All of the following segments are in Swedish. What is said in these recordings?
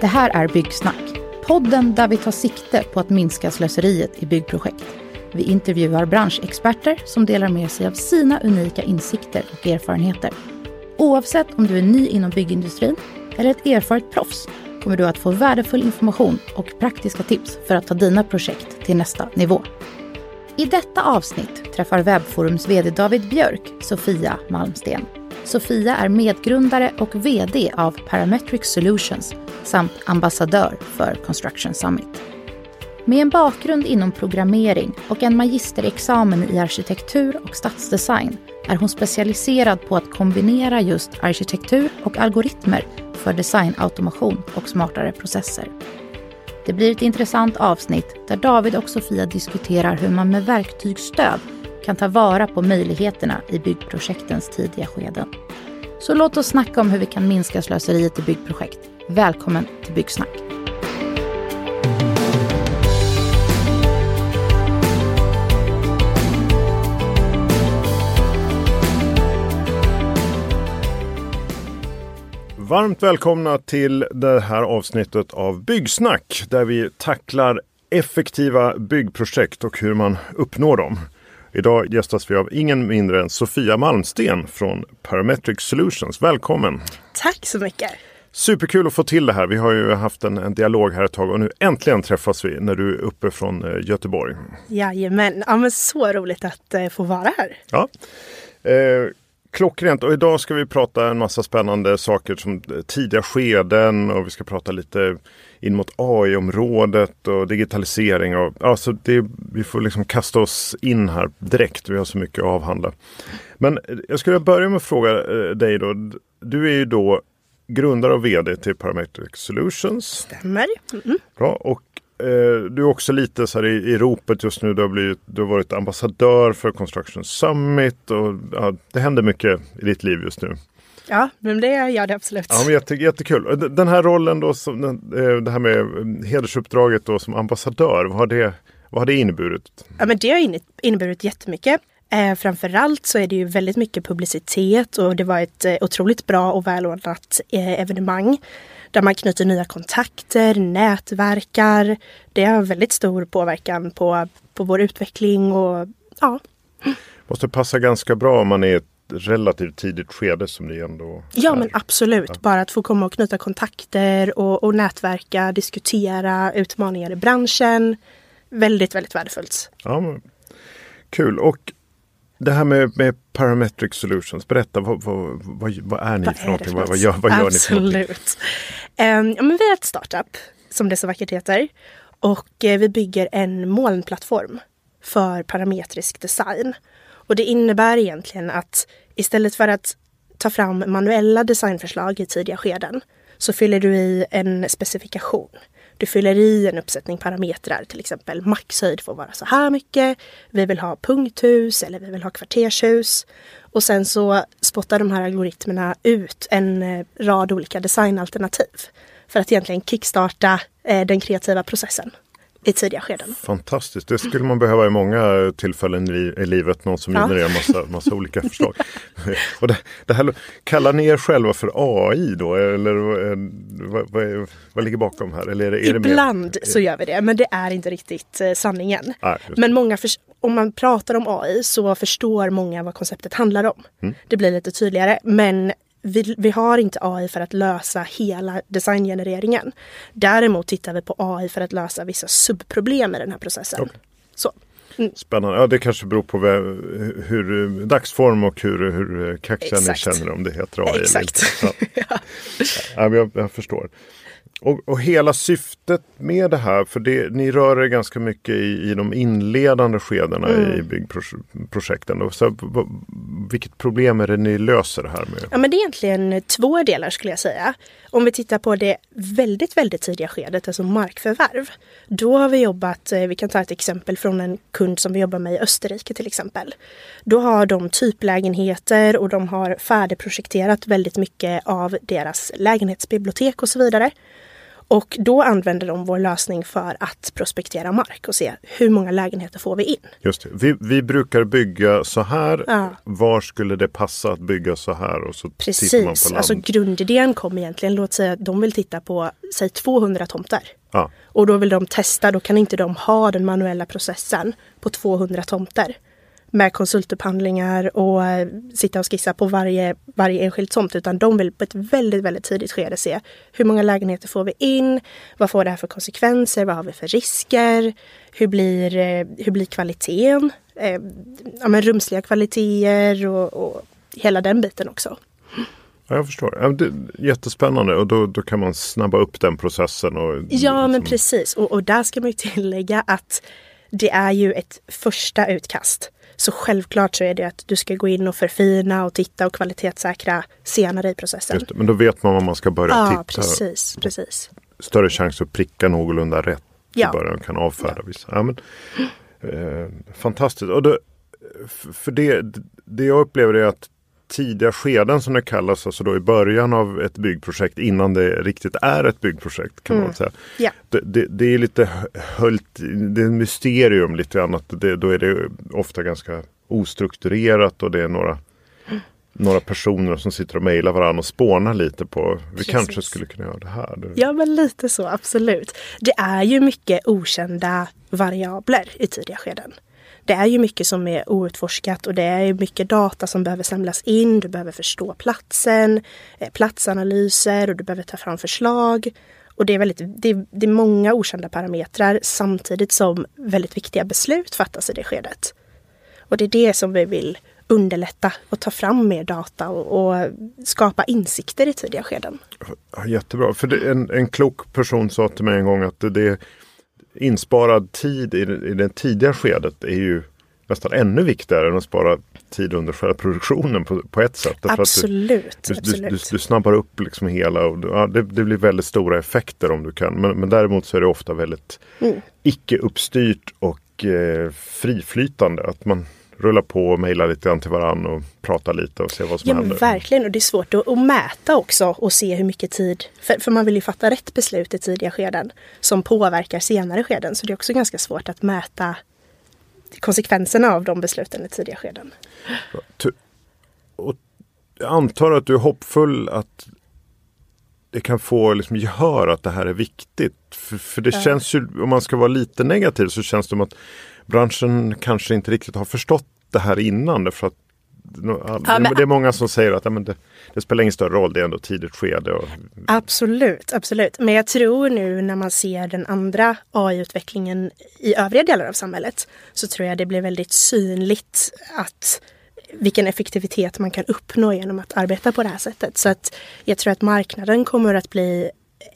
Det här är Byggsnack, podden där vi tar sikte på att minska slöseriet i byggprojekt. Vi intervjuar branschexperter som delar med sig av sina unika insikter och erfarenheter. Oavsett om du är ny inom byggindustrin eller ett erfaret proffs kommer du att få värdefull information och praktiska tips för att ta dina projekt till nästa nivå. I detta avsnitt träffar Webforums VD David Björk Sofia Malmsten. Sofia är medgrundare och VD av Parametric Solutions samt ambassadör för Construction Summit. Med en bakgrund inom programmering och en magisterexamen i arkitektur och stadsdesign är hon specialiserad på att kombinera just arkitektur och algoritmer för designautomation och smartare processer. Det blir ett intressant avsnitt där David och Sofia diskuterar hur man med verktygsstöd kan ta vara på möjligheterna i byggprojektens tidiga skeden. Så låt oss snacka om hur vi kan minska slöseriet i byggprojekt. Välkommen till Byggsnack. Varmt välkomna till det här avsnittet av Byggsnack där vi tacklar effektiva byggprojekt och hur man uppnår dem. Idag gästas vi av ingen mindre än Sofia Malmsten från Parametric Solutions. Välkommen! Tack så mycket! Superkul att få till det här. Vi har ju haft en, en dialog här ett tag och nu äntligen träffas vi när du är uppe från eh, Göteborg. Jajamän, ja, men så roligt att eh, få vara här. Ja. Eh, Klockrent och idag ska vi prata en massa spännande saker som tidiga skeden och vi ska prata lite in mot AI-området och digitalisering. Och, alltså det, vi får liksom kasta oss in här direkt. Vi har så mycket att avhandla. Men jag skulle börja med att fråga eh, dig då. Du är ju då grundare och VD till Parametric Solutions. Stämmer. Mm. Bra. Och du är också lite så här i, i ropet just nu. Du har, blivit, du har varit ambassadör för Construction Summit och ja, det händer mycket i ditt liv just nu. Ja, men det gör det absolut. Ja, men jätte, jättekul. Den här rollen då, som, eh, det här med hedersuppdraget då som ambassadör, vad har det, vad har det inneburit? Ja, men det har inneburit jättemycket. Eh, framförallt så är det ju väldigt mycket publicitet och det var ett eh, otroligt bra och välordnat eh, evenemang där man knyter nya kontakter, nätverkar. Det har väldigt stor påverkan på, på vår utveckling och ja. Måste passa ganska bra om man är ett relativt tidigt skede som ni ändå Ja men absolut. Ja. Bara att få komma och knyta kontakter och, och nätverka, diskutera utmaningar i branschen. Väldigt, väldigt värdefullt. Ja, men, kul. Och det här med, med Parametric Solutions, berätta vad, vad, vad, vad är ni vad för någonting? Vad, vad, gör, vad gör ni för någonting? Um, ja, men vi är ett startup, som det så vackert heter. Och uh, vi bygger en molnplattform för parametrisk design. Och det innebär egentligen att istället för att ta fram manuella designförslag i tidiga skeden så fyller du i en specifikation. Du fyller i en uppsättning parametrar, till exempel maxhöjd får vara så här mycket. Vi vill ha punkthus eller vi vill ha kvartershus. Och sen så spottar de här algoritmerna ut en eh, rad olika designalternativ för att egentligen kickstarta eh, den kreativa processen i tidiga skeden. Fantastiskt, det skulle man behöva i många tillfällen i, livet. Någon som ja. genererar massa, massa olika förslag. och det, det, här, kallar ni er själva för AI då? Eller vad, vad, vad ligger bakom här? Eller är det, är Ibland det så gör vi det, men det är inte riktigt eh, sanningen. Ah, men många för, om man pratar om AI så förstår många vad konceptet handlar om. Mm. Det blir lite tydligare. Men vi, vi, har inte AI för att lösa hela designgenereringen. Däremot tittar vi på AI för att lösa vissa subproblem i den här processen. Okay. Så. Mm. Spännande. Ja, det kanske beror på hur, dagsform och hur, hur kaxiga ni känner om det heter AI. Exakt. Eller inte. ja. ja, jag, jag förstår. Och, och, hela syftet med det här, för det, ni rör er ganska mycket i, i de inledande skedena mm. i byggprojekten. Så, vilket problem är det ni löser det här med? Ja, men det är egentligen två delar skulle jag säga. Om vi tittar på det väldigt, väldigt tidiga skedet, alltså markförvärv. Då har vi jobbat, eh, vi kan ta ett exempel från en kund som vi jobbar med i Österrike till exempel. Då har de typlägenheter och de har färdigprojekterat väldigt mycket av deras lägenhetsbibliotek och så vidare. Och då använder de vår lösning för att prospektera mark och se hur många lägenheter får vi in. Just det. Vi, vi brukar bygga så här. Ja. Var skulle det passa att bygga så här? Och så tittar man Precis, på land. alltså grundidén kom egentligen, låt säga att de vill titta på, säg 200 tomter. ja. Och då vill de testa, då kan inte de ha den manuella processen på 200 tomter. Med konsultupphandlingar och eh, sitta och skissa på varje, varje enskild tomt. Utan de vill på ett väldigt, väldigt tidigt skede se hur många lägenheter får vi in? Vad får det här för konsekvenser? Vad har vi för risker? Hur blir, eh, hur blir kvaliteten? Eh, ja, men rumsliga kvaliteter och, och hela den biten också. Ja, jag förstår. Ja, det, jättespännande och då, då kan man snabba upp den processen. Och, Ja, men liksom- precis. Och, och där ska man ju tillägga att det är ju ett första utkast. Så självklart så är det att du ska gå in och förfina och titta och kvalitetssäkra senare i processen. Det, men då vet man vad man ska börja Ja, titta. precis, precis. Större chans att pricka någorlunda rätt Ja. i början och kan avfärda vissa. Ja, men, eh, fantastiskt. Och det, för det, det jag upplever är att tidiga skeden som det kallas, alltså då i början av ett byggprojekt innan det riktigt är ett byggprojekt kan man Mm. säga. Ja. Det, det, det är lite hö- höljt, det är en mysterium lite grann. Att det, då är det ofta ganska ostrukturerat och det är några, några personer som sitter och mejlar varandra och spånar lite på vi Precis. kanske skulle kunna göra det här. Ja, men lite så, absolut. Det är ju mycket okända variabler i tidiga skeden. Det är ju mycket som är outforskat och det är ju mycket data som behöver samlas in. Du behöver förstå platsen, eh, platsanalyser och du behöver ta fram förslag. Och det är, väldigt, det, är, det är många okända parametrar samtidigt som väldigt viktiga beslut fattas i det skedet. Och det är det som vi vill underlätta och ta fram mer data och, och skapa insikter i tidiga skeden. Ja, jättebra. För det, en, en klok person sa till mig en gång att det, det är insparad tid i, i det tidiga skedet är ju nästan ännu viktigare än att spara tid under själva produktionen på, på ett sätt. Absolut, Du, du, absolut. du, du snabbar upp liksom hela och ja, det, det blir väldigt stora effekter om du kan. Men, men däremot så är det ofta väldigt Mm. icke uppstyrt och eh, friflytande. Att man rullar på och mejlar lite grann till varandra och pratar lite och ser vad som Ja händer. verkligen och det är svårt att, att mäta också och se hur mycket tid. För, för man vill ju fatta rätt beslut i tidiga skeden som påverkar senare skeden. Så det är också ganska svårt att mäta konsekvenserna av de besluten i tidiga skeden. Och jag antar att du är hoppfull att det kan få liksom gehör att det här är viktigt. För, för det Ja. känns ju, om man ska vara lite negativ så känns det som att branschen kanske inte riktigt har förstått det här innan. Därför att Ja, men- det är många som säger att ja, men det, det spelar ingen större roll, det är ändå tidigt skede. Och, Absolut, absolut. Men jag tror nu när man ser den andra AI-utvecklingen i övriga delar av samhället så tror jag det blir väldigt synligt att vilken effektivitet man kan uppnå genom att arbeta på det här sättet. Så att jag tror att marknaden kommer att bli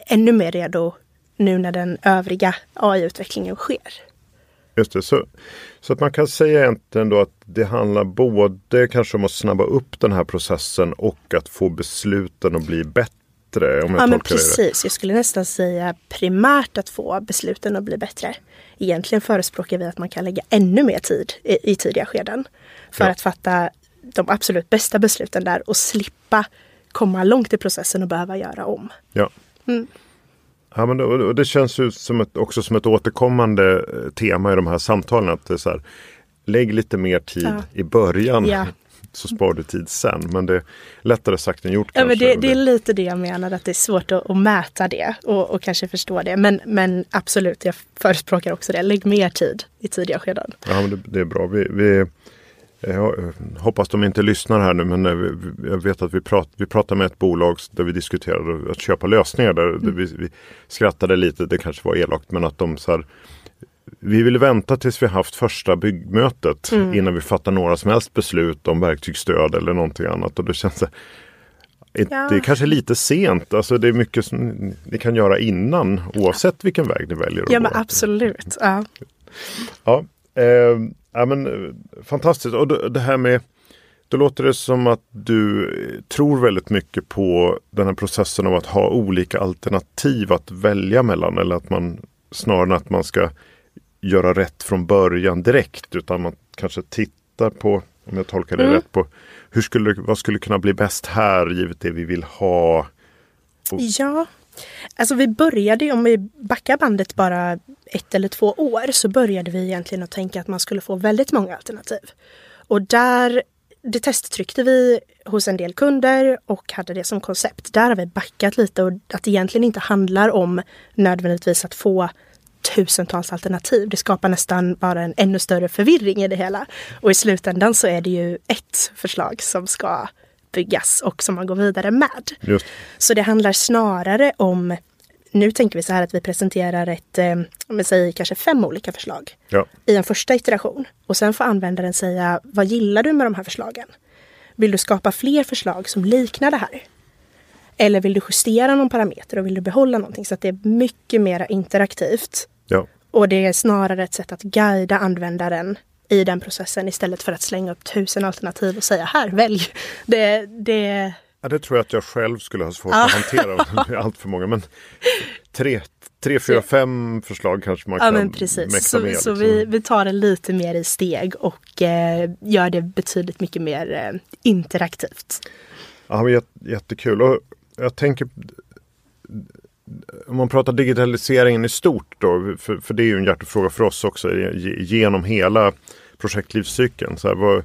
ännu mer redo nu när den övriga AI-utvecklingen sker. Just det, så, så att man kan säga egentligen då att det handlar både kanske om att snabba upp den här processen och att få besluten att bli bättre. Om jag Ja men tolkar det precis, jag skulle nästan säga primärt att få besluten att bli bättre. Egentligen förespråkar vi att man kan lägga ännu mer tid i, i tidiga skeden. För Ja. att fatta de absolut bästa besluten där och slippa komma långt i processen och behöva göra om. Ja. Mm. Ja, men det, och det känns ju som ett, också som ett återkommande eh, tema i de här samtalen. Att det är så här, lägg lite mer tid Ja. i början Ja. så sparar du tid sen. Men det är lättare sagt än gjort Ja, men kanske. det, Och det är lite det jag menar, att det är svårt att, att mäta det och, och kanske förstå det. Men, men absolut, jag förespråkar också det. Lägg mer tid i tidiga skeden. Ja, men det, det är bra. Vi, vi, jag hoppas de inte lyssnar här nu men eh, jag vet att vi, prat, vi pratade med ett bolag där vi diskuterade att köpa lösningar. Där, där vi, vi skrattade lite, det kanske var elakt men att de så här, vi vill vänta tills vi haft första byggmötet innan vi fattar några som helst beslut om verktygsstöd eller någonting annat. Och det känns så här, Ja. det är kanske lite sent. Alltså det är mycket som ni kan göra innan oavsett vilken väg ni väljer. att Ja gå. men absolut. Ja. Ja, eh, ja men eh, fantastiskt. Och det, här med då låter det som att du eh, tror väldigt mycket på den här processen av att ha olika alternativ att välja mellan. Eller att man snarare än att man ska göra rätt från början direkt. Utan man kanske tittar på, om jag tolkar det Mm. rätt, på hur skulle, vad skulle kunna bli bäst här givet det vi vill ha. Ja, Alltså vi började, om vi backar bandet bara ett eller två år, så började vi egentligen att tänka att man skulle få väldigt många alternativ. Och där, det testtryckte vi hos en del kunder och hade det som koncept. Där har vi backat lite och att det egentligen inte handlar om nödvändigtvis att få tusentals alternativ. Det skapar nästan bara en ännu större förvirring i det hela. Och i slutändan så är det ju ett förslag som ska byggas och som man går vidare med. Just. Så det handlar snarare om nu tänker vi så här att vi presenterar ett, eh, om vi säger kanske fem olika förslag Ja. i en första iteration. Och sen får användaren säga, vad gillar du med de här förslagen? Vill du skapa fler förslag som liknar det här? Eller vill du justera någon parameter och vill du behålla någonting? Så att det är mycket mer interaktivt. Ja. Och det är snarare ett sätt att guida användaren i den processen istället för att slänga upp tusen alternativ och säga här, välj. Det, det, Ja, det tror jag att jag själv skulle ha svårt att hantera. Allt för många. Men tre, tre, fyra, fem förslag kanske man ja kan men precis. mäkta Så, med. så liksom. vi, vi tar det lite mer i steg och eh, gör det betydligt mycket mer eh, interaktivt. Ja, men jät- jättekul. Och jag tänker om man pratar digitaliseringen i stort då, för, för det är ju en hjärtefråga för oss också ge- genom hela projektlivscykeln. Så här, vad,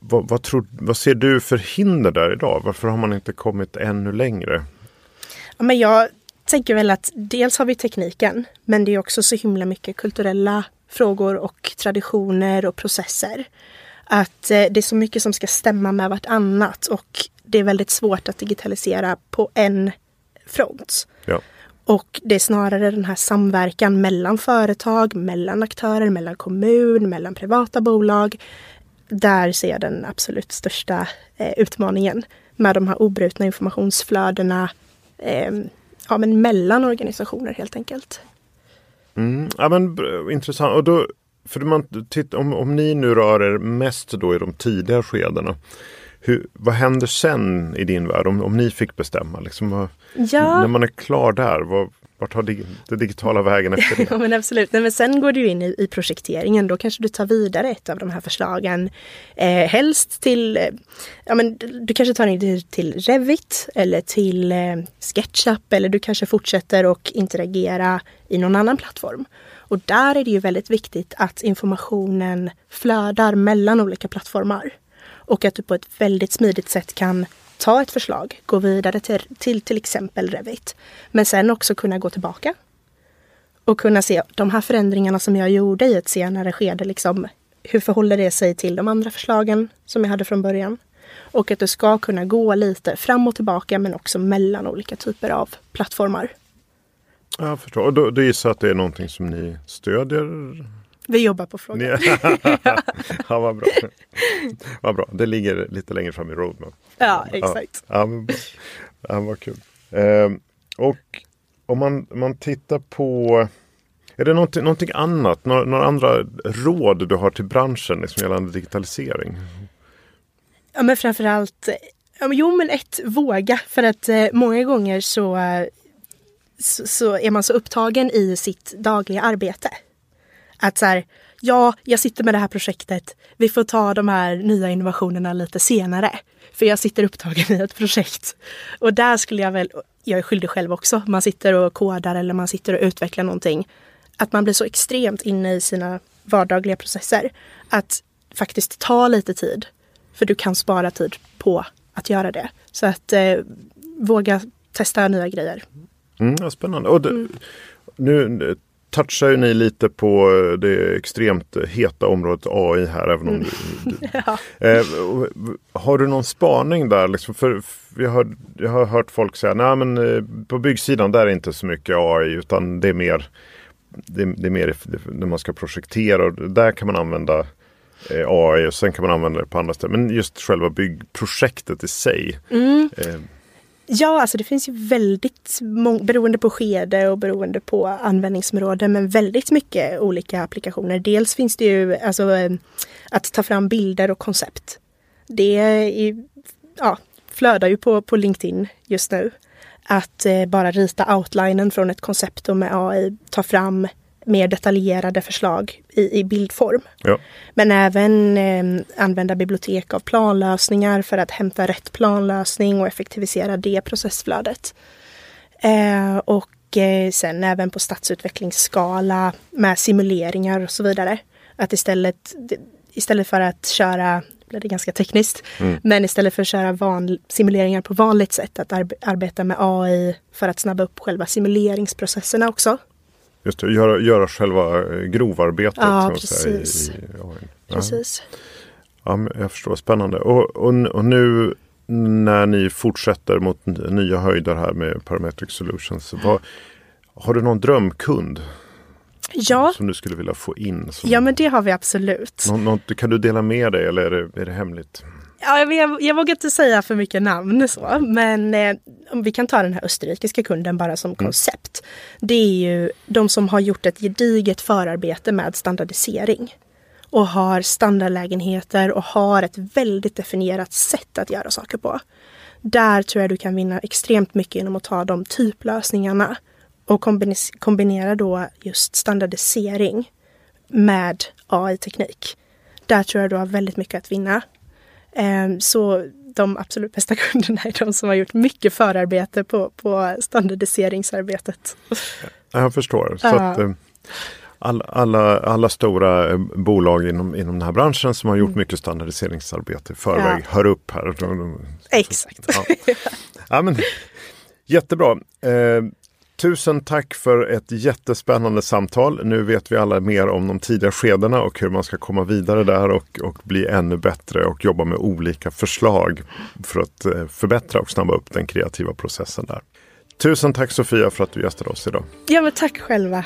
vad, vad, tror, vad ser du för hinder där idag? Varför har man inte kommit ännu längre? Ja, men jag tänker väl att dels har vi tekniken, men det är också så himla mycket kulturella frågor och traditioner och processer. Att eh, det är så mycket som ska stämma med vartannat och det är väldigt svårt att digitalisera på en front. Ja. Och det är snarare den här samverkan mellan företag, mellan aktörer, mellan kommun, mellan privata bolag. Där ser jag den absolut största eh, utmaningen med de här obrutna informationsflödena eh, ja, men mellan organisationer helt enkelt. Mm, ja, men, eh, intressant. Och då, för man, titt, om, om ni nu rör er mest då i de tidiga skedena. Hur, vad händer sen i din värld om, om ni fick bestämma? Liksom, Ja. När man är klar där, vad, vart tar dig, den digitala vägen efter det? Ja men absolut. Nej, men sen går du in i, i projekteringen. Då kanske du tar vidare ett av de här förslagen. Eh, helst till, eh, ja men du kanske tar in det till Revit eller till eh, SketchUp eller du kanske fortsätter och interagera i någon annan plattform. Och där är det ju väldigt viktigt att informationen flödar mellan olika plattformar. Och att du på ett väldigt smidigt sätt kan ta ett förslag, gå vidare till till, till exempel Revit. Men sen också kunna gå tillbaka och kunna se de här förändringarna som jag gjorde i ett senare skede. Liksom, hur förhåller det sig till de andra förslagen som jag hade från början? Och att du ska kunna gå lite fram och tillbaka men också mellan olika typer av plattformar. Jag förstår. Och då, då gissar jag att det är någonting som ni stödjer? Vi jobbar på frågan. Ja, vad bra. vad bra. Det ligger lite längre fram i roadmap. Ja, exakt. Ja, men, ja, vad kul. Ehm, och om man, man tittar på är det någonting, någonting annat, några, några andra råd du har till branschen liksom, gällande digitalisering? Ja men framförallt, eh, ja, men, jo men ett, våga. För att eh, många gånger så, eh, så, så är man så upptagen i sitt dagliga arbete. Att så här, ja, jag sitter med det här projektet. Vi får ta de här nya innovationerna lite senare. För jag sitter upptagen i ett projekt. Och där skulle jag väl, jag är skyldig själv också, man sitter och kodar eller man sitter och utvecklar någonting. Att man blir så extremt inne i sina vardagliga processer. Att faktiskt ta lite tid. För du kan spara tid på att göra det. Så att eh, våga testa nya grejer. Mm, spännande. Och det, Nu touchar ju ni lite på det extremt heta området AI här. Även om du, du, Ja. Eh, och- har du någon spaning där? Liksom? För, för jag, har, jag har hört folk säga nej men eh, på byggsidan där är inte så mycket AI utan det är mer det, det är mer när man ska projektera och där kan man använda eh, AI och sen kan man använda det på andra ställen. Men just själva byggprojektet i sig. Eh, Ja, alltså det finns ju väldigt många, beroende på skede och beroende på användningsområde, men väldigt mycket olika applikationer. Dels finns det ju alltså att ta fram bilder och koncept. Det är, ja, flödar ju på, på LinkedIn just nu. Att eh, bara rita outlinen från ett koncept och med AI ta fram mer detaljerade förslag i, i bildform. ja. Men även eh, använda bibliotek av planlösningar för att hämta rätt planlösning och effektivisera det processflödet. Eh, och eh, sen även på stadsutvecklingsskala med simuleringar och så vidare. Att istället, istället för att köra blir det ganska tekniskt. Mm. Men istället för att köra van, simuleringar på vanligt sätt, att arbe arbeta med AI för att snabba upp själva simuleringsprocesserna också. Just det, göra, göra själva eh, grovarbetet. Ja, precis. Säga, i, i ja. precis. Ja, jag förstår, spännande. Och, och, och, nu när ni fortsätter mot nya höjder här med Parametric Solutions. Vad, har du någon drömkund? Ja. Som du skulle vilja få in? Som... Ja men det har vi absolut. Nå, nå, kan du dela med dig eller är det, är det hemligt? Ja, jag, jag vågar inte säga för mycket namn så, men eh, om vi kan ta den här österrikiska kunden bara som mm. koncept. Det är ju de som har gjort ett gediget förarbete med standardisering och har standardlägenheter och har ett väldigt definierat sätt att göra saker på. Där tror jag du kan vinna extremt mycket genom att ta de typlösningarna och kombinera då just standardisering med AI-teknik. Där tror jag du har väldigt mycket att vinna. Ehm, så de absolut bästa kunderna är de som har gjort mycket förarbete på, på standardiseringsarbetet. Jag förstår. Så att, eh, alla, alla, alla stora eh, bolag inom, inom den här branschen som har gjort mm. mycket standardiseringsarbete i förväg ja. hör upp här. Exakt. Ja. ja men, jättebra. Tusen tack för ett jättespännande samtal. Nu vet vi alla mer om de tidiga skedena och hur man ska komma vidare där och, och bli ännu bättre och jobba med olika förslag för att eh, förbättra och snabba upp den kreativa processen där. Tusen tack Sofia för att du gästade oss idag. Ja, men tack själva.